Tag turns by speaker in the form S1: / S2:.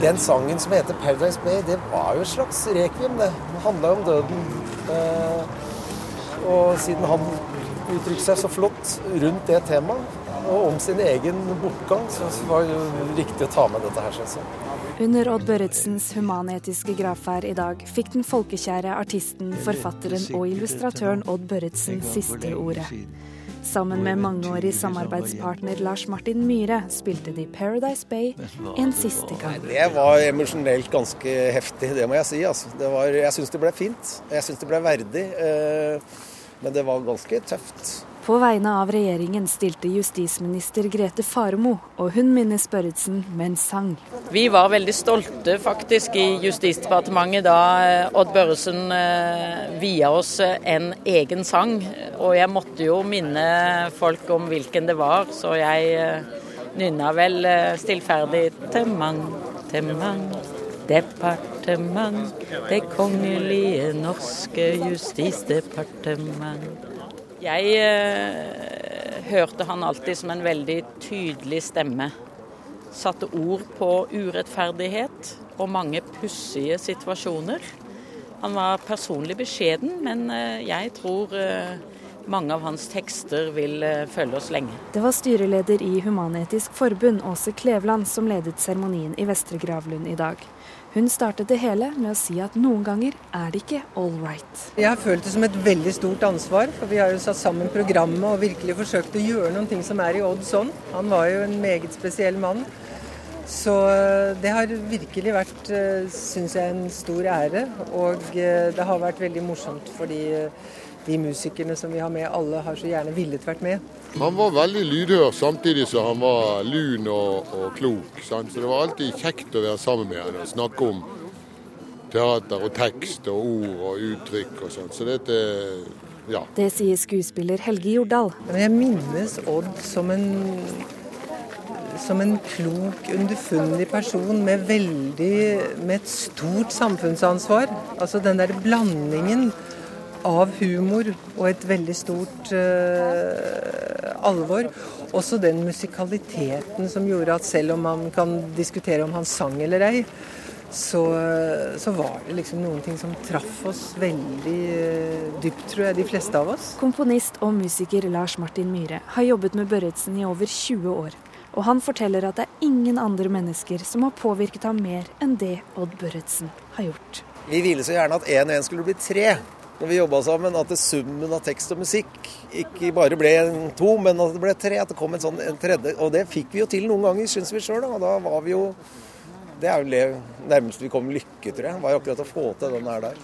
S1: Den sangen som heter 'Paradise Bay', det var jo et slags rekviem, det. Det handla jo om døden. Eh, og siden han uttrykte seg så flott rundt det temaet, og om sin egen bortgang, så var det jo riktig å ta med dette her, syns jeg.
S2: Under Odd Børretzens humanetiske gravferd i dag fikk den folkekjære artisten, forfatteren og illustratøren Odd Børretzen siste ordet. Sammen med mangeårig samarbeidspartner Lars Martin Myhre spilte de Paradise Bay en siste gang.
S1: Det var emosjonelt ganske heftig, det må jeg si. Altså. Var, jeg syns det ble fint. Jeg syns det ble verdig. Eh, men det var ganske tøft.
S2: På vegne av regjeringen stilte justisminister Grete Faremo, og hun minnes Børretzen med en sang.
S3: Vi var veldig stolte faktisk i Justisdepartementet da eh, Odd Børresen eh, via oss eh, en egen sang. Og jeg måtte jo minne folk om hvilken det var, så jeg nynna vel stillferdig Temang, temang, departement, det kongelige norske justisdepartement. Jeg eh, hørte han alltid som en veldig tydelig stemme. Satte ord på urettferdighet og mange pussige situasjoner. Han var personlig beskjeden, men eh, jeg tror eh, mange av hans tekster vil eh, følge oss lenge.
S2: Det var styreleder i Human-Etisk Forbund, Åse Kleveland, som ledet seremonien i Vestre Gravlund i dag. Hun startet det hele med å si at noen ganger er det ikke all right.
S4: Jeg har følt det som et veldig stort ansvar, for vi har jo satt sammen programmet og virkelig forsøkt å gjøre noen ting som er i Odds ånd. Han var jo en meget spesiell mann. Så eh, det har virkelig vært, eh, syns jeg, en stor ære. Og eh, det har vært veldig morsomt fordi de musikerne som vi har med, alle har så gjerne villet vært med.
S5: Han var veldig lydhør samtidig som han var lun og, og klok. Sant? Så det var alltid kjekt å være sammen med han og snakke om teater og tekst og ord og uttrykk og sånn. Så dette ja.
S2: Det sier skuespiller Helge Jordal.
S4: Jeg minnes Odd som en som en klok, underfundig person med veldig med et stort samfunnsansvar. Altså den der blandingen av humor og et veldig stort uh, alvor. Også den musikaliteten som gjorde at selv om man kan diskutere om han sang eller ei, så, så, var det liksom noen ting som traff oss veldig uh, dypt, tror jeg, de fleste av oss.
S2: Komponist og musiker Lars Martin Myhre har jobbet med Børretzen i over 20 år. Og han forteller at det er ingen andre mennesker som har påvirket ham mer enn det Odd Børretzen har gjort.
S1: Vi ville så gjerne at én og én skulle bli tre når vi jobba sammen, at summen av tekst og musikk ikke bare ble to, men at det ble tre. At det kom en sånn en tredje. Og det fikk vi jo til noen ganger, syns vi sjøl. Og da var vi jo Det er jo det nærmeste vi kom lykke, tror jeg. Var jo akkurat å få til den her der.